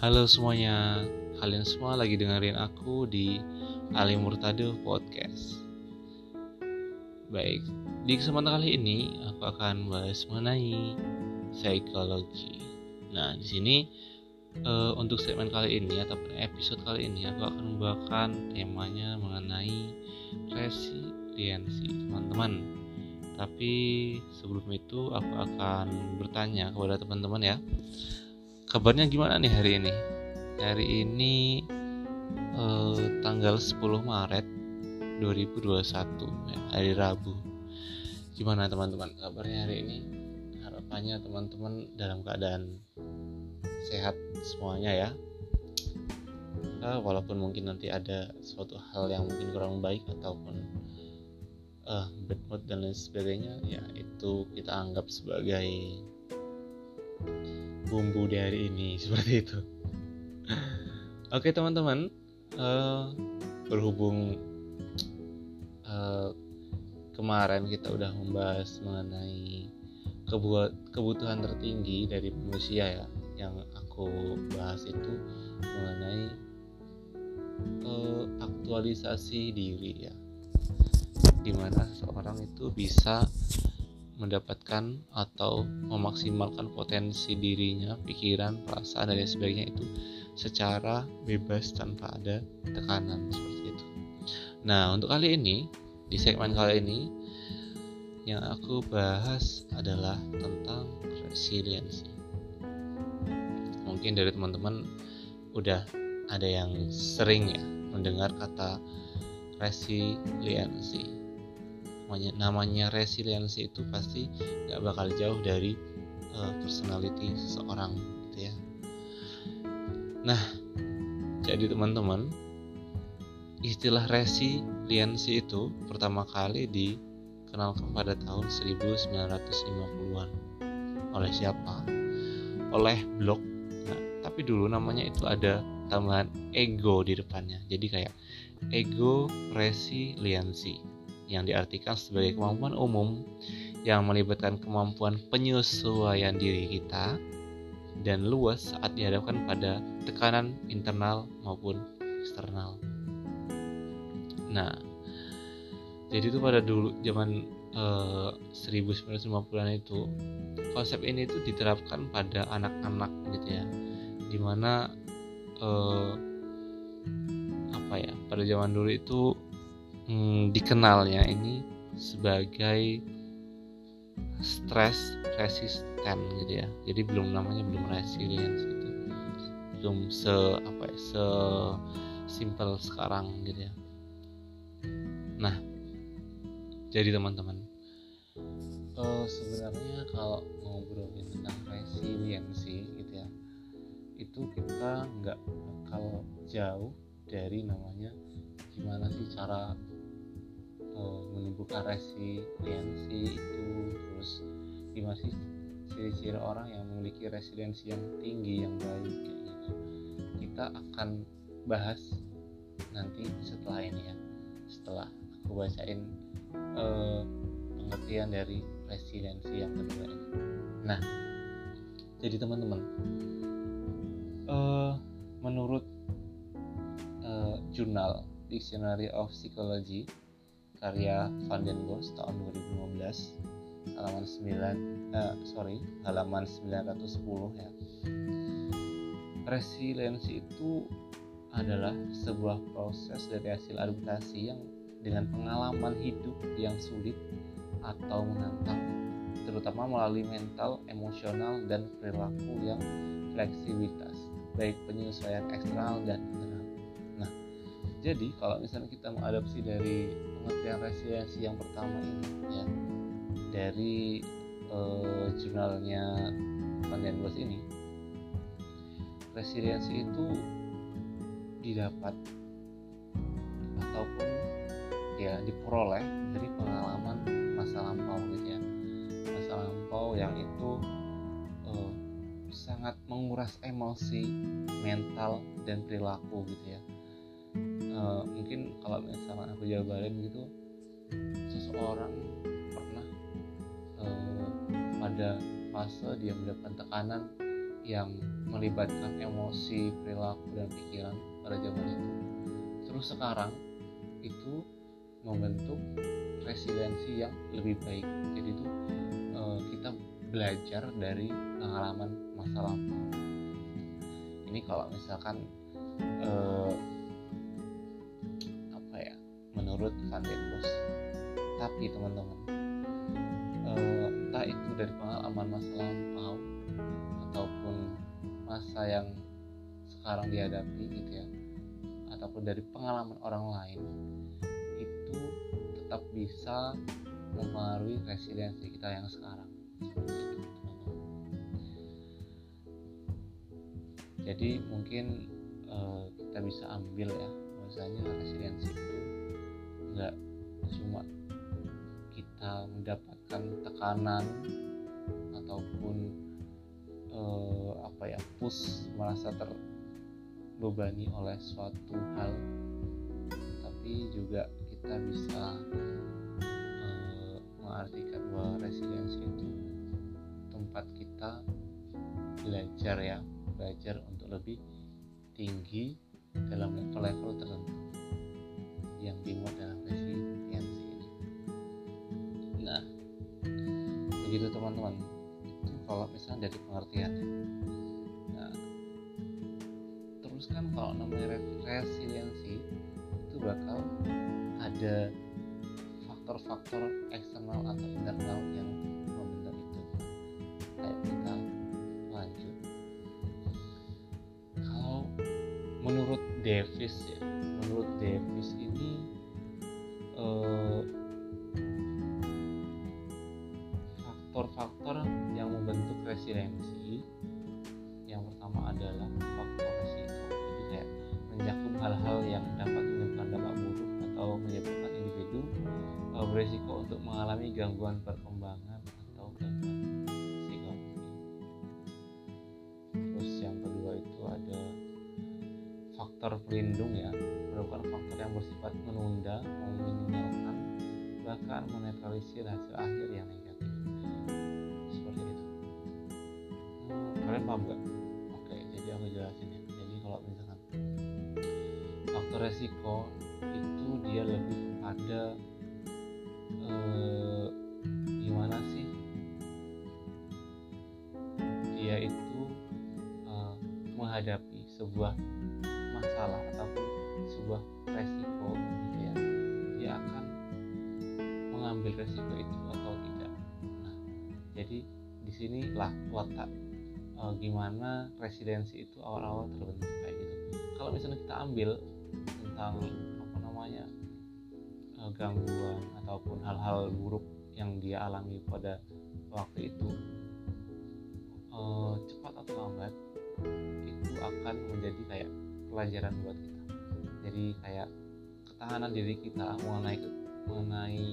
Halo semuanya, kalian semua lagi dengerin aku di Ali Murtado Podcast. Baik, di kesempatan kali ini aku akan bahas mengenai psikologi. Nah, di sini uh, untuk segmen kali ini atau episode kali ini aku akan membawakan temanya mengenai resiliensi, teman-teman tapi sebelum itu aku akan bertanya kepada teman-teman ya kabarnya gimana nih hari ini? Hari ini eh, tanggal 10 Maret 2021 ya, hari Rabu. Gimana teman-teman kabarnya hari ini? Harapannya teman-teman dalam keadaan sehat semuanya ya. Uh, walaupun mungkin nanti ada suatu hal yang mungkin kurang baik ataupun uh, bad mood dan lain sebagainya ya itu kita anggap sebagai bumbu dari ini seperti itu. Oke teman-teman uh, berhubung uh, kemarin kita udah membahas mengenai kebutuhan tertinggi dari manusia ya yang aku bahas itu mengenai uh, aktualisasi diri ya. Di mana seseorang itu bisa mendapatkan atau memaksimalkan potensi dirinya, pikiran, perasaan dan lain sebagainya itu secara bebas tanpa ada tekanan seperti itu. Nah, untuk kali ini di segmen kali ini yang aku bahas adalah tentang resiliensi. Mungkin dari teman-teman udah ada yang sering ya mendengar kata resiliensi namanya resiliensi itu pasti nggak bakal jauh dari uh, personality seseorang gitu ya. Nah jadi teman-teman istilah resiliensi itu pertama kali dikenalkan pada tahun 1950-an oleh siapa? Oleh Block nah, tapi dulu namanya itu ada tambahan ego di depannya. Jadi kayak ego resiliensi yang diartikan sebagai kemampuan umum yang melibatkan kemampuan penyesuaian diri kita dan luas saat dihadapkan pada tekanan internal maupun eksternal. Nah, jadi itu pada dulu zaman eh, 1950-an itu konsep ini itu diterapkan pada anak-anak gitu ya, di mana eh, apa ya pada zaman dulu itu hmm, dikenalnya ini sebagai stress resistant gitu ya. Jadi belum namanya belum resilience gitu. Belum se apa ya se simple sekarang gitu ya. Nah jadi teman-teman uh, sebenarnya kalau ngobrolin tentang resiliensi gitu ya itu kita nggak bakal jauh dari namanya gimana sih cara menumbuhkan resiliensi itu terus gimana sih ciri-ciri orang yang memiliki resiliensi yang tinggi yang baik kayak gitu. Kita akan bahas nanti setelah ini ya. Setelah aku bacain uh, pengertian dari resiliensi yang kedua ini. Nah jadi teman-teman uh, menurut uh, jurnal Dictionary of Psychology karya Van den Bos tahun 2015 halaman 9 eh, sorry halaman 910 ya resiliensi itu adalah sebuah proses dari hasil adaptasi yang dengan pengalaman hidup yang sulit atau menantang terutama melalui mental, emosional, dan perilaku yang fleksibilitas baik penyesuaian eksternal dan internal. Nah, jadi kalau misalnya kita mengadopsi dari pengertian resiliensi yang pertama ini ya. Dari uh, jurnalnya Van den Bos ini resiliensi itu didapat ataupun ya diperoleh dari pengalaman masa lampau gitu ya. Masa lampau yang itu uh, sangat menguras emosi mental dan perilaku gitu ya uh, mungkin kalau misalnya aku jabarin gitu seseorang pernah uh, pada fase dia mendapatkan tekanan yang melibatkan emosi, perilaku dan pikiran pada zaman itu. Terus sekarang itu membentuk resiliensi yang lebih baik. Jadi itu uh, kita belajar dari pengalaman masa lampau. Ini kalau misalkan uh, menurut Van den Bos. Tapi teman-teman, uh, entah itu dari pengalaman masa lampau ataupun masa yang sekarang dihadapi gitu ya, ataupun dari pengalaman orang lain tetap bisa mempengaruhi resiliensi kita yang sekarang jadi mungkin uh, kita bisa ambil ya bahwasanya resiliensi itu nggak cuma kita mendapatkan tekanan ataupun uh, apa ya push merasa terbebani oleh suatu hal tapi juga kita bisa uh, mengartikan bahwa resiliensi itu tempat kita belajar ya belajar untuk lebih tinggi dalam level-level tertentu yang dimuat dalam resiliensi ini. Nah begitu teman-teman. Itu kalau misalnya dari pengertiannya nah terus kan kalau namanya resiliensi itu bakal ada faktor-faktor eksternal atau internal yang membentuk itu. Kayak kita lanjut. Kalau menurut Davis ya menurut Davis ini resiliensi yang pertama adalah faktor resiko jadi kayak mencakup hal-hal yang dapat menyebabkan dampak buruk atau menyebabkan individu uh, berisiko untuk mengalami gangguan perkembangan atau gangguan psikologi. Terus yang kedua itu ada faktor pelindung ya, merupakan faktor yang bersifat menunda, meminimalkan, bahkan menetralisir hasil akhir yang. Resiko itu dia lebih kepada eh, gimana sih? Dia itu eh, menghadapi sebuah masalah ataupun sebuah resiko gitu ya. Dia akan mengambil resiko itu atau tidak. Nah jadi di sinilah letak eh, gimana residensi itu awal-awal terbentuk kayak gitu. Kalau misalnya kita ambil tentang namanya uh, gangguan ataupun hal-hal buruk yang dia alami pada waktu itu uh, cepat atau lambat itu akan menjadi kayak pelajaran buat kita. Jadi kayak ketahanan diri kita mengenai mengenai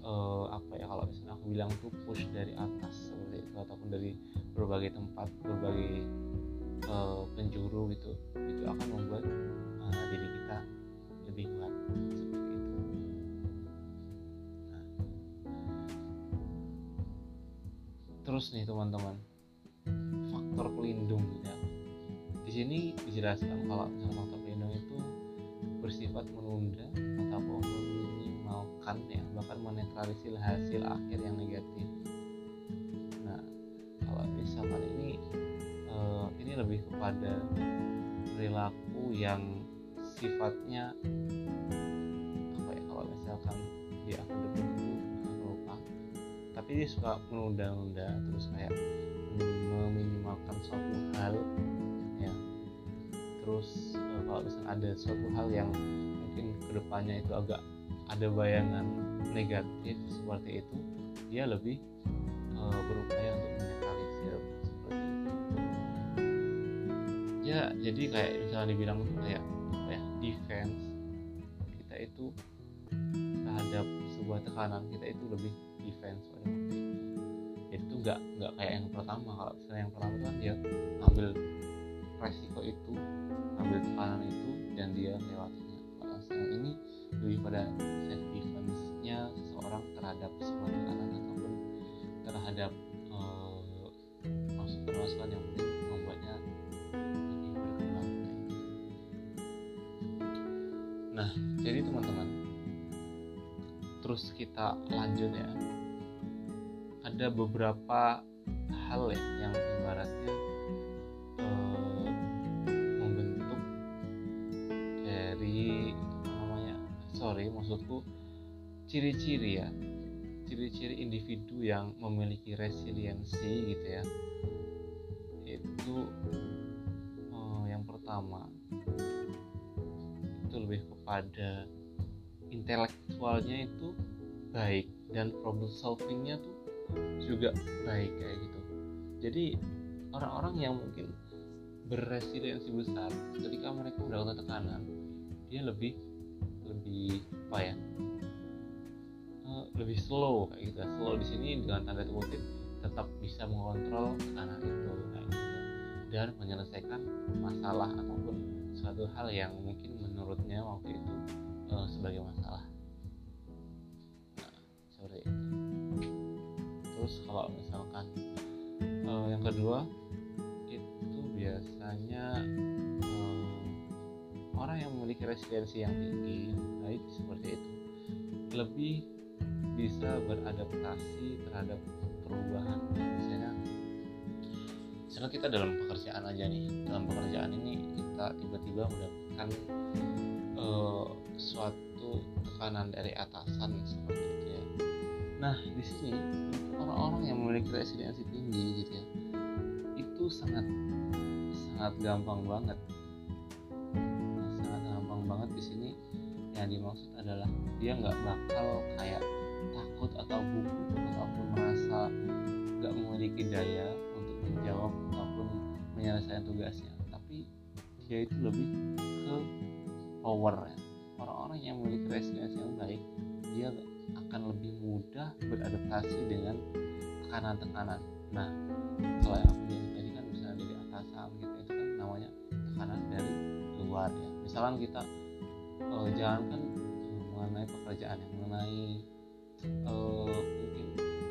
uh, apa ya kalau misalnya aku bilang tuh push dari atas seperti itu ataupun dari berbagai tempat berbagai uh, penjuru gitu itu akan membuat uh, diri lebih kuat. Seperti itu terus nih teman-teman faktor pelindung ya. Di sini dijelaskan kalau misalnya faktor pelindung itu bersifat menunda ataupun meminimalkan ya bahkan menetralisir hasil akhir yang negatif. Nah kalau misalkan ini uh, ini lebih kepada perilaku yang sifatnya apa ya kalau misalkan dia akan itu lupa tapi dia suka menunda-nunda terus kayak meminimalkan suatu hal ya. Terus uh, kalau misalnya ada suatu hal yang mungkin ke depannya itu agak ada bayangan negatif seperti itu dia lebih uh, berupaya untuk menetralisir seperti itu. Ya jadi kayak misalnya dibilang kayak defense kita itu terhadap sebuah tekanan kita itu lebih defense pada waktu itu jadi itu nggak nggak kayak yang pertama. Kalau misalnya yang pertama kan dia ambil resiko itu ambil tekanan itu dan dia melewatinya kalau yang ini lebih pada self defense nya seseorang terhadap sebuah tekanan ataupun terhadap uh, masukan-masukan yang mungkin jadi teman-teman terus kita lanjut ya. Ada beberapa hal ya yang ibaratnya uh, membentuk dari apa namanya sorry maksudku ciri-ciri ya. Ciri-ciri individu yang memiliki resiliensi gitu ya. Itu kepada intelektualnya itu baik dan problem solvingnya tuh juga baik kayak gitu. Jadi orang-orang yang mungkin berresiliensi besar ketika mereka mendapatkan tekanan dia lebih lebih apa ya uh, lebih slow kayak gitu. Slow di sini dengan tanda kutip tetap bisa mengontrol tekanan itu kayak gitu. Dan menyelesaikan masalah ataupun suatu hal yang mungkin waktu itu uh, sebagai masalah. Nah seperti itu. Terus kalau misalkan uh, yang kedua itu biasanya uh, orang yang memiliki resiliensi yang tinggi baik seperti itu lebih bisa beradaptasi terhadap perubahan. Misalnya misalnya kita dalam pekerjaan aja nih dalam pekerjaan ini kita tiba-tiba mendapatkan uh, suatu tekanan dari atasan seperti itu ya. Nah di sini orang-orang yang memiliki resiliensi tinggi gitu ya itu sangat sangat gampang banget. Nah, sangat gampang banget di sini. Yang dimaksud adalah dia nggak bakal kayak takut atau gugup ataupun merasa nggak memiliki daya untuk menjawab ataupun menyelesaikan tugasnya. Tapi dia itu lebih power ya. Orang-orang yang memiliki resiliensi yang baik dia akan lebih mudah beradaptasi dengan tekanan-tekanan. Nah kalau yang aku bilang tadi kan misalnya dari atasan gitu itu kan namanya tekanan dari luar ya. Misalnya kita uh, kan mengenai pekerjaan yang mengenai uh, mungkin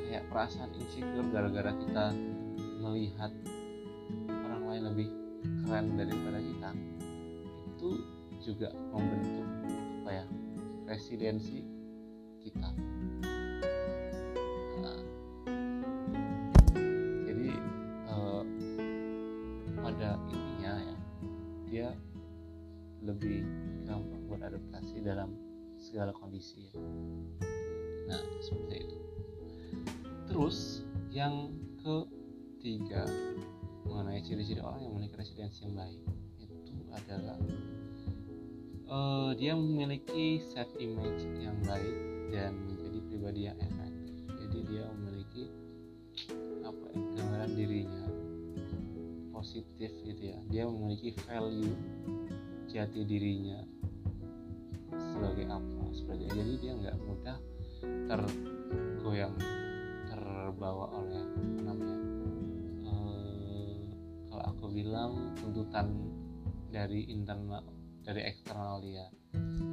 kayak perasaan insecure gara-gara kita melihat orang lain lebih keren daripada kita itu juga membentuk apa ya resiliensi kita nah, jadi uh, pada intinya ya dia lebih gampang beradaptasi dalam segala kondisi ya. nah seperti itu terus yang ketiga mengenai ciri-ciri orang yang memiliki resiliensi yang baik itu adalah uh, dia memiliki self image yang baik dan menjadi pribadi yang efektif jadi dia memiliki apa ya, gambaran dirinya positif gitu ya. Dia memiliki value jati dirinya sebagai apa sebagai jadi dia nggak mudah tergoyang terbawa oleh apa namanya uh, kalau aku bilang tuntutan dari internal dari eksternal dia.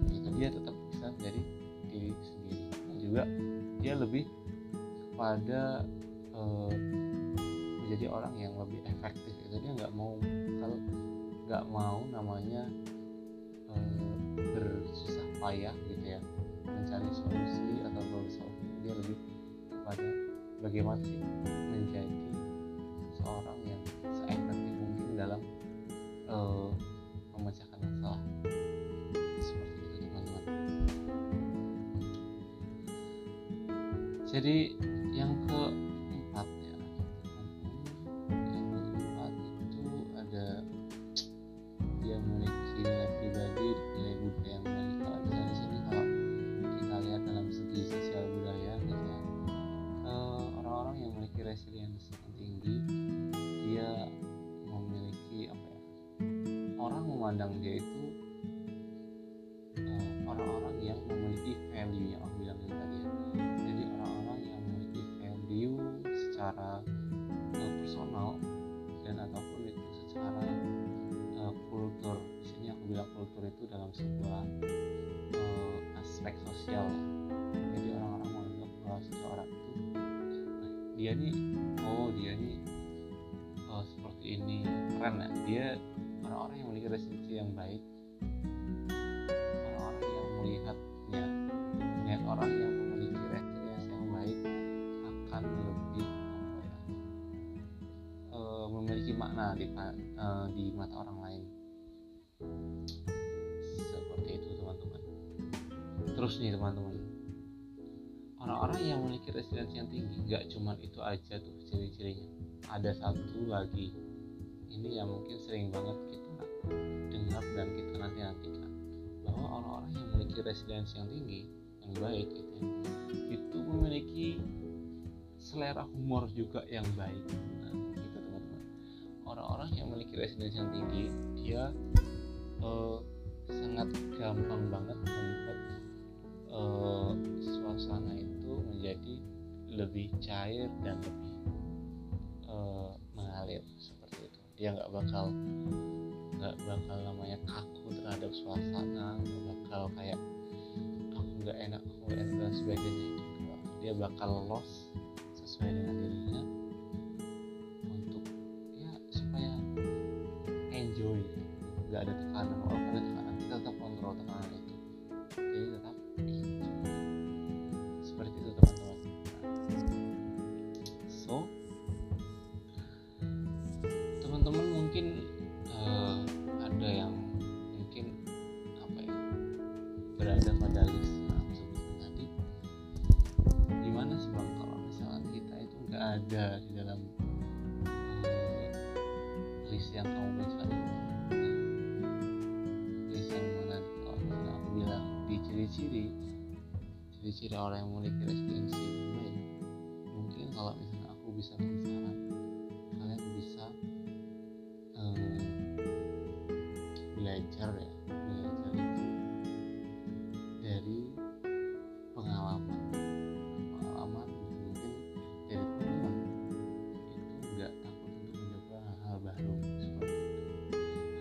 Itu dia tetap bisa menjadi diri sendiri. Dan juga dia lebih kepada uh, menjadi orang yang lebih efektif itu dia nggak mau kalau nggak mau namanya uh, bersusah payah gitu ya. Mencari solusi atau problem solving dia lebih kepada bagaimana sih menjadi seorang yang seefektif mungkin dalam uh, jadi dalam sebuah uh, aspek sosial ya. jadi orang-orang menganggap bahwa seseorang itu dia nih oh dia nih uh, seperti ini keren ya. Dia orang-orang yang memiliki resepsi yang baik. Orang-orang yang melihatnya melihat orang yang memiliki resepsi yang baik akan lebih apa ya uh, memiliki makna di uh, di mata orang lain. Terus nih teman-teman. Orang-orang yang memiliki resiliensi yang tinggi nggak cuma itu aja tuh ciri-cirinya. Ada satu lagi. Ini yang mungkin sering banget kita dengar dan kita nanti nantikan bahwa orang-orang yang memiliki resiliensi yang tinggi yang baik gitu ya, itu memiliki selera humor juga yang baik. Nah, gitu teman-teman. Orang-orang yang memiliki resiliensi yang tinggi dia uh, sangat gampang banget membuat uh, suasana itu menjadi lebih cair dan lebih uh, mengalir seperti itu. Dia nggak bakal nggak bakal namanya kaku terhadap suasana nggak bakal kayak aku nggak enak aku nggak enak dan sebagainya. Itu dia bakal loss sesuai dengan dirinya untuk ya supaya enjoy. Nggak ada berada pada list yang sebutkan tadi gimana sih bang kalau misalnya kita itu nggak ada di dalam uh, list yang kamu baca list yang mana? Kalau misalnya aku bilang di ciri-ciri ciri-ciri orang yang memiliki resiliensi mungkin kalau misalnya aku bisa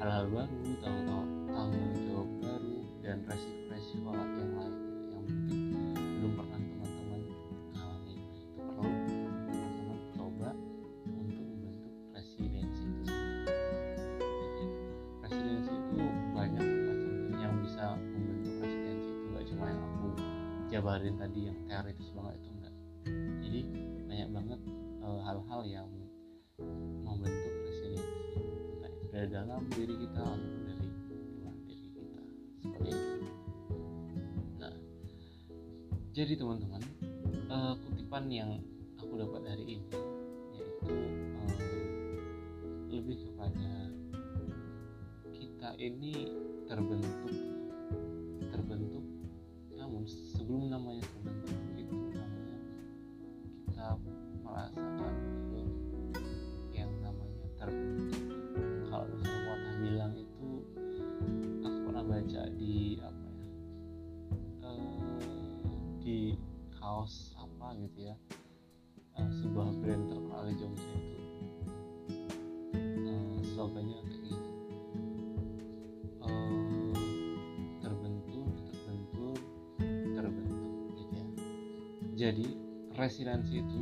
hal-hal baru tahu-tahu tanggung jawab baru dan resiko-resiko yang lain yang mungkin belum pernah teman-teman alami. Itu perlu teman-teman coba untuk membentuk resiliensi itu sendiri. Jadi resiliensi itu banyak macam yang bisa membentuk resiliensi itu nggak cuma yang aku jabarin tadi yang teoritis banget itu jadi teman-teman eh, kutipan yang aku dapat hari ini yaitu eh, lebih kepada kita ini terbentuk jadi resiliensi itu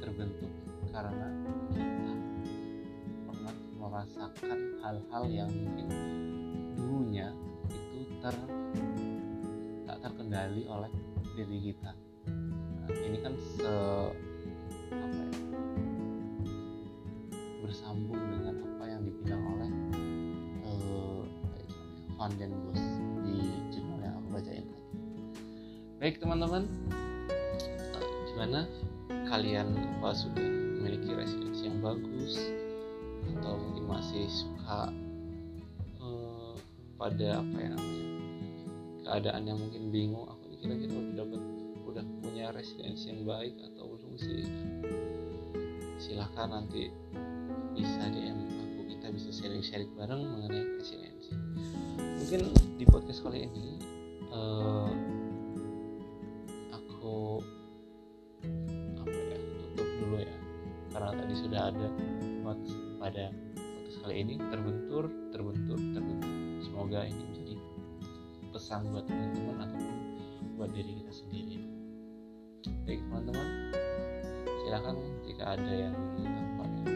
terbentuk karena kita pernah merasakan hal-hal yang mungkin dulunya itu ter tak terkendali oleh diri kita. Nah, ini kan se apa ya bersambung dengan apa yang dibilang oleh eh, namanya, Van den Bos di jurnal yang aku bacain baik teman-teman. Gimana? Kalian apa sudah memiliki resiliensi yang bagus? Atau mungkin masih suka eh, pada apa ya namanya keadaan yang mungkin bingung? Aku kira-kira udah dapat udah punya resiliensi yang baik atau belum sih? Silahkan nanti bisa DM aku. Kita bisa sharing-sharing bareng mengenai resiliensi mungkin di podcast kali ini eh, pada podcast kali ini terbentur terbentur terbentur. Semoga ini menjadi pesan buat teman-teman ataupun buat diri kita sendiri. Baik teman-teman silakan jika ada yang apa ya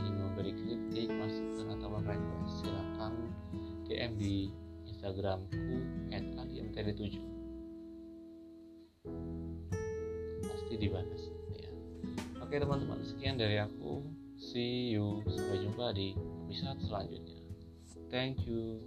ingin memberi kritik masukan atau request silakan DM di Instagramku @aliamtd7 pasti dibalas ya. Oke teman-teman sekian dari aku see you. Sampai jumpa di episode selanjutnya. Thank you